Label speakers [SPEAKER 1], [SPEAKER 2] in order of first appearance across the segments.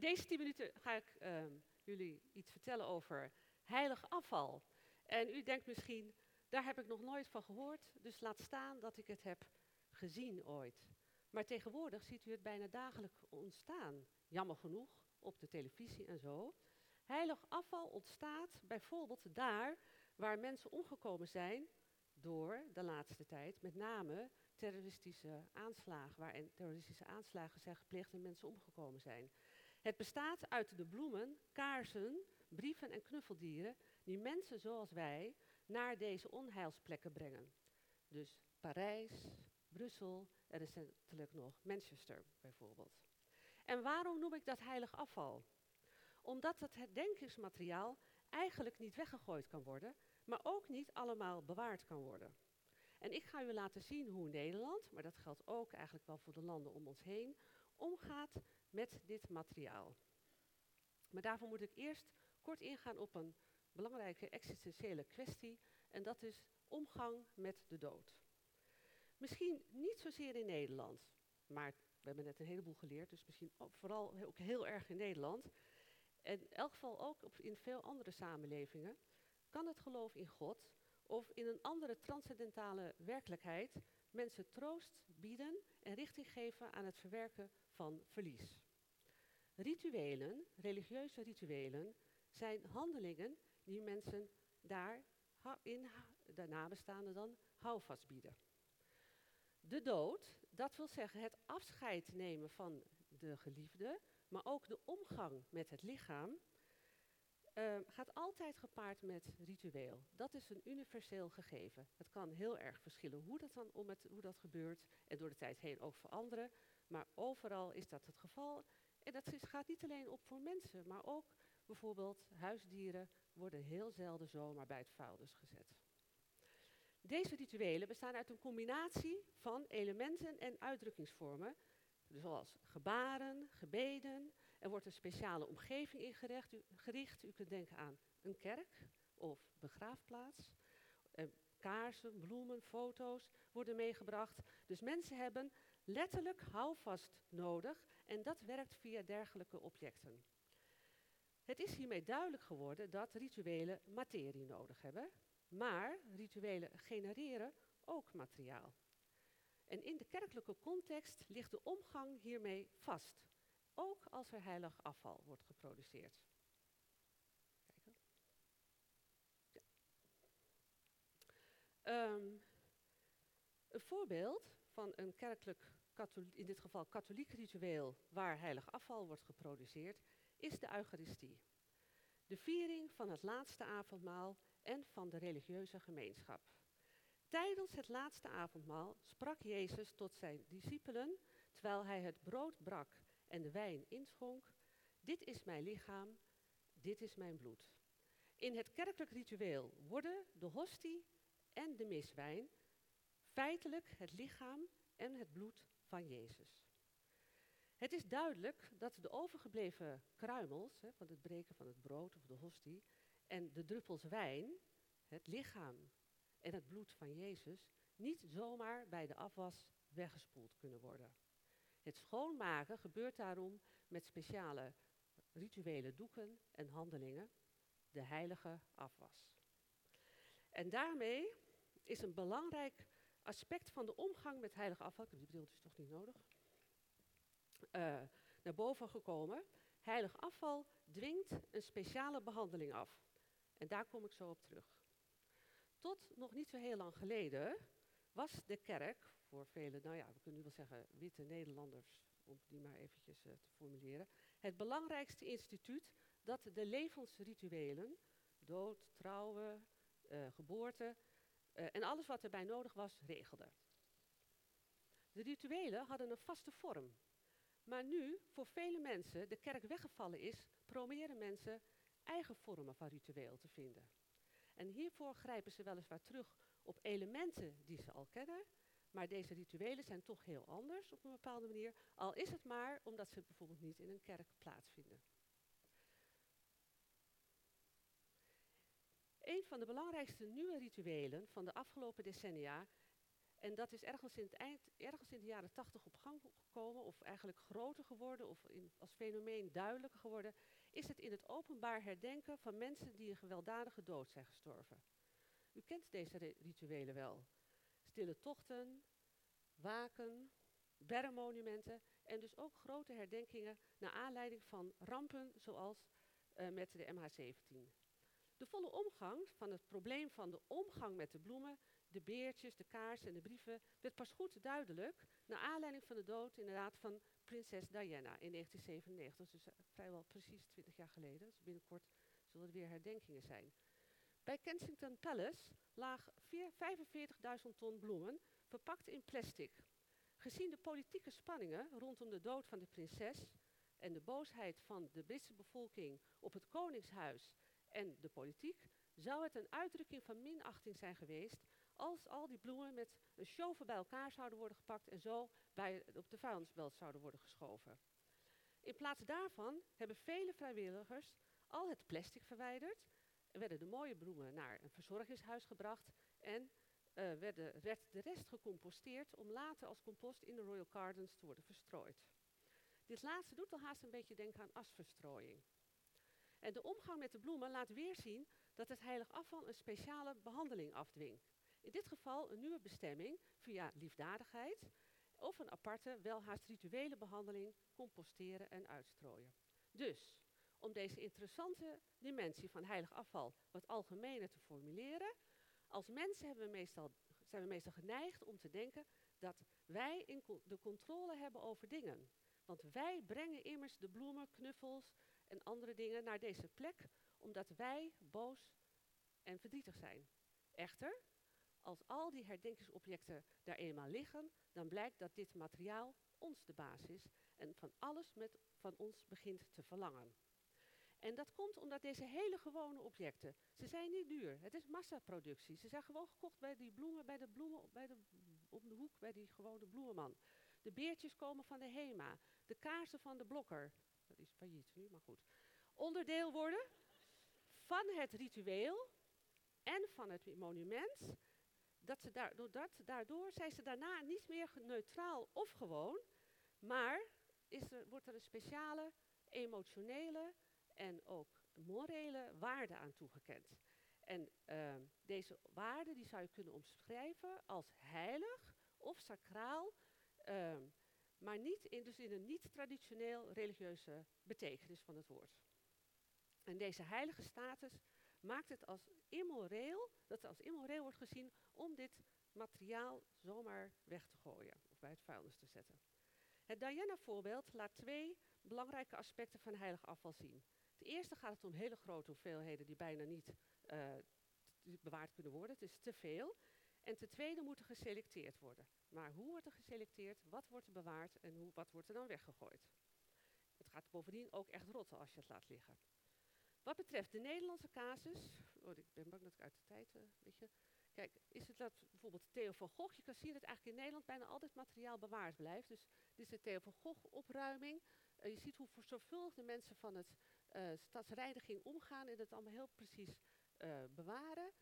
[SPEAKER 1] Deze tien minuten ga ik ehm, jullie iets vertellen over heilig afval. En u denkt misschien, daar heb ik nog nooit van gehoord, dus laat staan dat ik het heb gezien ooit. Maar tegenwoordig ziet u het bijna dagelijks ontstaan, jammer genoeg, op de televisie en zo. Heilig afval ontstaat bijvoorbeeld daar waar mensen omgekomen zijn door de laatste tijd, met name terroristische aanslagen, waarin terroristische aanslagen zijn gepleegd en mensen omgekomen zijn. Het bestaat uit de bloemen, kaarsen, brieven en knuffeldieren die mensen zoals wij naar deze onheilsplekken brengen. Dus Parijs, Brussel en recentelijk nog Manchester bijvoorbeeld. En waarom noem ik dat heilig afval? Omdat het herdenkingsmateriaal eigenlijk niet weggegooid kan worden, maar ook niet allemaal bewaard kan worden. En ik ga u laten zien hoe Nederland, maar dat geldt ook eigenlijk wel voor de landen om ons heen, omgaat met dit materiaal. Maar daarvoor moet ik eerst kort ingaan op een belangrijke existentiële kwestie en dat is omgang met de dood. Misschien niet zozeer in Nederland, maar we hebben net een heleboel geleerd, dus misschien vooral ook heel erg in Nederland. En in elk geval ook in veel andere samenlevingen kan het geloof in God of in een andere transcendentale werkelijkheid mensen troost bieden en richting geven aan het verwerken van verlies. Rituelen, religieuze rituelen, zijn handelingen die mensen daar in de nabestaanden dan houvast bieden. De dood, dat wil zeggen het afscheid nemen van de geliefde, maar ook de omgang met het lichaam, uh, gaat altijd gepaard met ritueel. Dat is een universeel gegeven. Het kan heel erg verschillen hoe dat, dan, om het, hoe dat gebeurt en door de tijd heen ook veranderen. Maar overal is dat het geval. En dat gaat niet alleen op voor mensen, maar ook bijvoorbeeld huisdieren worden heel zelden zomaar bij het vuilnis gezet. Deze rituelen bestaan uit een combinatie van elementen en uitdrukkingsvormen, zoals gebaren, gebeden. Er wordt een speciale omgeving ingericht. U, kunt denken aan een kerk of begraafplaats. kaarsen, bloemen, foto's worden meegebracht. Dus mensen hebben letterlijk houvast nodig en dat werkt via dergelijke objecten. Het is hiermee duidelijk geworden dat rituelen materie nodig hebben, maar rituelen genereren ook materiaal. En in de kerkelijke context ligt de omgang hiermee vast, ook als er heilig afval wordt geproduceerd. Um, een voorbeeld van een kerkelijk, in dit geval katholiek ritueel, waar heilig afval wordt geproduceerd, is de Eucharistie. De viering van het laatste avondmaal en van de religieuze gemeenschap. Tijdens het laatste avondmaal sprak Jezus tot zijn discipelen, terwijl hij het brood brak en de wijn inschonk, dit is mijn lichaam, dit is mijn bloed. In het kerkelijk ritueel worden de hostie en de miswijn feitelijk het lichaam en het bloed van Jezus. Het is duidelijk dat de overgebleven kruimels hè, van het breken van het brood of de hostie en de druppels wijn, het lichaam en het bloed van Jezus, niet zomaar bij de afwas weggespoeld kunnen worden. Het schoonmaken gebeurt daarom met speciale rituele doeken en handelingen, de heilige afwas. En daarmee is een belangrijk aspect van de omgang met heilige afval, ik heb die bril dus toch niet nodig, uh, naar boven gekomen. Heilig afval dwingt een speciale behandeling af. En daar kom ik zo op terug. Tot nog niet zo heel lang geleden was de kerk, voor vele, nou ja, we kunnen nu wel zeggen witte Nederlanders, om die maar eventjes uh, te formuleren, het belangrijkste instituut dat de levensrituelen, dood, trouwen, uh, geboorte en alles wat erbij nodig was, regelde. De rituelen hadden een vaste vorm. Maar nu, voor vele mensen, de kerk weggevallen is, proberen mensen eigen vormen van ritueel te vinden. En hiervoor grijpen ze weliswaar terug op elementen die ze al kennen, maar deze rituelen zijn toch heel anders op een bepaalde manier, al is het maar omdat ze bijvoorbeeld niet in een kerk plaatsvinden. Een van de belangrijkste nieuwe rituelen van de afgelopen decennia En dat is ergens in, het eind, ergens in de jaren tachtig op gang gekomen, of eigenlijk groter geworden, of in, als fenomeen duidelijker geworden, is het in het openbaar herdenken van mensen die een gewelddadige dood zijn gestorven. U kent deze rituelen wel. Stille tochten, waken, bermmonumenten en dus ook grote herdenkingen naar aanleiding van rampen zoals uh, met de MH17. De volle omgang van het probleem van de omgang met de bloemen, de beertjes, de kaarsen en de brieven werd pas goed duidelijk naar aanleiding van de dood inderdaad van prinses Diana in 1997. Dus uh, vrijwel precies 20 jaar geleden. Dus binnenkort zullen er weer herdenkingen zijn. Bij Kensington Palace laag 45.000 ton bloemen verpakt in plastic. Gezien de politieke spanningen rondom de dood van de prinses en de boosheid van de Britse bevolking op het Koningshuis en de politiek, zou het een uitdrukking van minachting zijn geweest als al die bloemen met een chauffeur bij elkaar zouden worden gepakt en zo bij, op de vuilnisbelt zouden worden geschoven. In plaats daarvan hebben vele vrijwilligers al het plastic verwijderd, werden de mooie bloemen naar een verzorgingshuis gebracht en uh, werden, werd de rest gecomposteerd om later als compost in de Royal Gardens te worden verstrooid. Dit laatste doet al haast een beetje denken aan asverstrooiing. En de omgang met de bloemen laat weer zien dat het heilig afval een speciale behandeling afdwingt. In dit geval een nieuwe bestemming via liefdadigheid of een aparte, welhaast rituele behandeling, composteren en uitstrooien. Dus, om deze interessante dimensie van heilig afval wat algemener te formuleren, als mensen we meestal, zijn we meestal geneigd om te denken dat wij in de controle hebben over dingen. Want wij brengen immers de bloemen, knuffels en andere dingen naar deze plek, omdat wij boos en verdrietig zijn. Echter, als al die herdenkingsobjecten daar eenmaal liggen, dan blijkt dat dit materiaal ons de baas is en van alles met, van ons begint te verlangen. En dat komt omdat deze hele gewone objecten, ze zijn niet duur. Het is massaproductie. Ze zijn gewoon gekocht bij die bloemen, bij de bloemen, bij de, om de hoek, bij die gewone bloemenman. De beertjes komen van de HEMA. De kaarsen van de blokker. Is failliet nu, maar goed. Onderdeel worden van het ritueel en van het monument. Dat ze daardoor, dat, daardoor zijn ze daarna niet meer neutraal of gewoon, maar is er, wordt er een speciale emotionele en ook morele waarde aan toegekend. En uh, deze waarde die zou je kunnen omschrijven als heilig of sacraal, uh, maar niet in, dus in een niet-traditioneel religieuze betekenis van het woord. En deze heilige status maakt het als immoreel, dat het als immoreel wordt gezien om dit materiaal zomaar weg te gooien of bij het vuilnis te zetten. Het Diana-voorbeeld laat twee belangrijke aspecten van heilig afval zien. Ten eerste gaat het om hele grote hoeveelheden die bijna niet uh, bewaard kunnen worden. Het is te veel. En ten tweede moet er geselecteerd worden. Maar hoe wordt er geselecteerd? Wat wordt er bewaard? En hoe, wat wordt er dan weggegooid? Het gaat bovendien ook echt rotten als je het laat liggen. Wat betreft de Nederlandse casus, oh, ik ben bang dat ik uit de tijd uh, een beetje. Kijk, is het dat bijvoorbeeld Theo van Gogh, je kan zien dat eigenlijk in Nederland bijna altijd materiaal bewaard blijft. Dus dit is de Theo van Gogh opruiming. Uh, je ziet hoe zorgvuldig de mensen van het uh, stadsreiniging omgaan en het allemaal heel precies bewaren.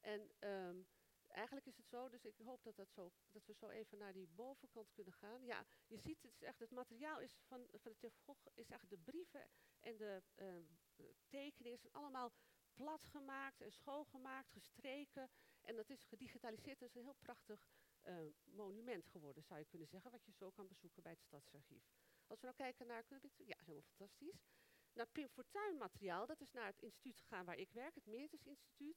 [SPEAKER 1] En um, eigenlijk is het zo, dus ik hoop dat, dat, zo, dat we zo even naar die bovenkant kunnen gaan. Ja, je ziet het echt, het materiaal is van, van de Gogh is echt de brieven en de uh, tekeningen zijn allemaal plat gemaakt en schoongemaakt, gestreken. En dat is gedigitaliseerd. Het is een heel prachtig uh, monument geworden, zou je kunnen zeggen, wat je zo kan bezoeken bij het Stadsarchief. Als we nou kijken naar, ja, helemaal fantastisch naar Pim Fortuyn materiaal. Dat is naar het instituut gegaan waar ik werk, het Meertens Instituut.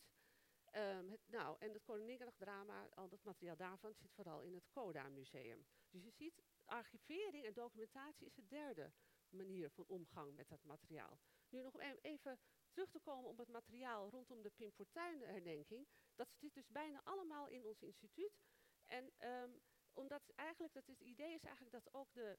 [SPEAKER 1] Het, nou, en het Koninginnedag drama, al dat materiaal daarvan zit vooral in het Coda Museum. Dus je ziet, archivering en documentatie is de derde manier van omgang met dat materiaal. Nu nog even terug te komen op het materiaal rondom de Pim Fortuyn herdenking. Dat zit dus bijna allemaal in ons instituut. En um, omdat eigenlijk, dat het idee is eigenlijk dat ook de,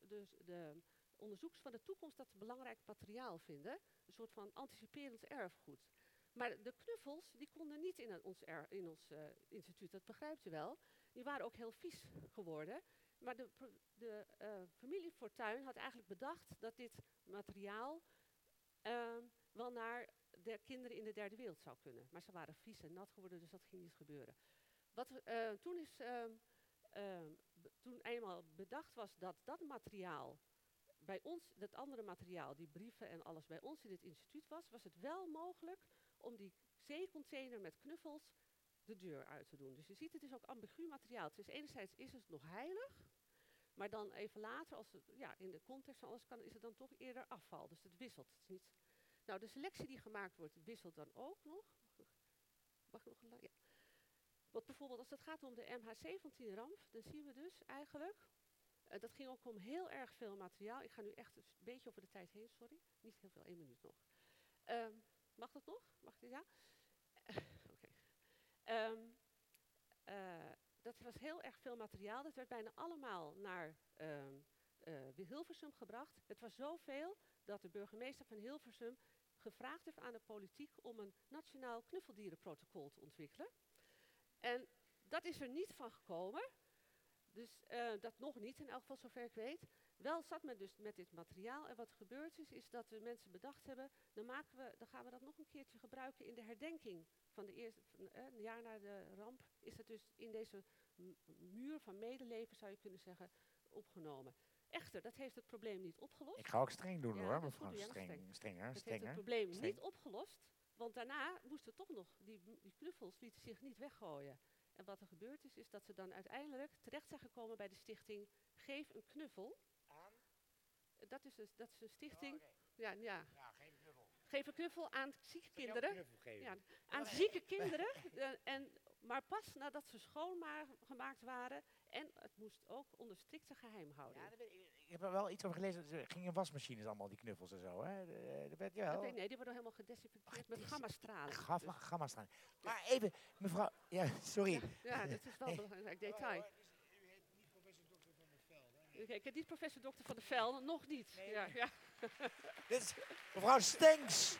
[SPEAKER 1] de, de onderzoekers van de toekomst dat belangrijk materiaal vinden. Een soort van anticiperend erfgoed. Maar de knuffels, die konden niet in ons, in ons uh, instituut, dat begrijpt u wel. Die waren ook heel vies geworden. Maar de, de uh, familie Fortuyn had eigenlijk bedacht dat dit materiaal uh, wel naar de kinderen in de derde wereld zou kunnen. Maar ze waren vies en nat geworden, dus dat ging niet gebeuren. Wat, eh, toen is, ehm, ehm, toen eenmaal bedacht was dat dat materiaal bij ons, dat andere materiaal, die brieven en alles bij ons in het instituut was, was het wel mogelijk om die zeecontainer met knuffels de deur uit te doen. Dus je ziet, het is ook ambigu materiaal. Is enerzijds is het nog heilig, maar dan even later, als het ja, in de context van alles kan, is het dan toch eerder afval. Dus het wisselt. Het is niet nou, de selectie die gemaakt wordt, wisselt dan ook nog. Mag nog een ja. Want bijvoorbeeld als het gaat om de MH17-ramp, dan zien we dus eigenlijk, eh, dat ging ook om heel erg veel materiaal. Ik ga nu echt een beetje over de tijd heen, sorry. Niet heel veel, één minuut nog. Ehm, mag dat nog? Mag dit, ja? Oké. Ehm, eh, dat was heel erg veel materiaal. Dat werd bijna allemaal naar ehm eh, Hilversum gebracht. Het was zoveel dat de burgemeester van Hilversum gevraagd heeft aan de politiek om een nationaal knuffeldierenprotocol te ontwikkelen. En dat is er niet van gekomen. Dus eh, dat nog niet, in elk geval zover ik weet. Wel zat men dus met dit materiaal. En wat er gebeurd is, is dat de mensen bedacht hebben, dan, maken we, dan gaan we dat nog een keertje gebruiken in de herdenking van de eerste, van, eh, een jaar na de ramp. Is het dus in deze muur van medeleven, zou je kunnen zeggen, opgenomen. Echter, dat heeft het probleem niet opgelost.
[SPEAKER 2] Ik ga ook streng doen
[SPEAKER 1] Ja,
[SPEAKER 2] hoor,
[SPEAKER 1] dat
[SPEAKER 2] mevrouw
[SPEAKER 1] goed, ja,
[SPEAKER 2] Streng,
[SPEAKER 1] streng.
[SPEAKER 2] Strenger.
[SPEAKER 1] Het heeft het
[SPEAKER 2] Strenger.
[SPEAKER 1] probleem
[SPEAKER 2] streng.
[SPEAKER 1] niet opgelost, want daarna moesten toch nog, die, die knuffels lieten zich niet weggooien. En wat er gebeurd is, is dat ze dan uiteindelijk terecht zijn gekomen bij de stichting Geef een Knuffel. Eh, Dat is, dus, dat is een stichting, ja, ja,
[SPEAKER 2] Ja, geen knuffel.
[SPEAKER 1] geef een knuffel aan zieke kinderen. Ja, aan zieke kinderen. eh, en, maar pas nadat ze schoongemaakt waren. En het moest ook onder strikte geheimhouding.
[SPEAKER 2] Ja, weet ik, ik heb er wel iets over gelezen. Ze gingen in wasmachines allemaal, die knuffels en zo. Hè? De- de- werd-
[SPEAKER 1] Dat
[SPEAKER 2] ja,
[SPEAKER 1] weet- nee, die worden helemaal gedesinfecteerd met
[SPEAKER 2] Gedesi-
[SPEAKER 1] gammastraling.
[SPEAKER 2] Gamma,
[SPEAKER 1] Dus-
[SPEAKER 2] gamma staan. Maar even, mevrouw, ja, sorry.
[SPEAKER 1] Ja, dat is wel een belangrijk detail. Oké, ik heb niet professor dokter van de Vel, nog niet. Ja, ja.
[SPEAKER 2] Dit is mevrouw Stenks.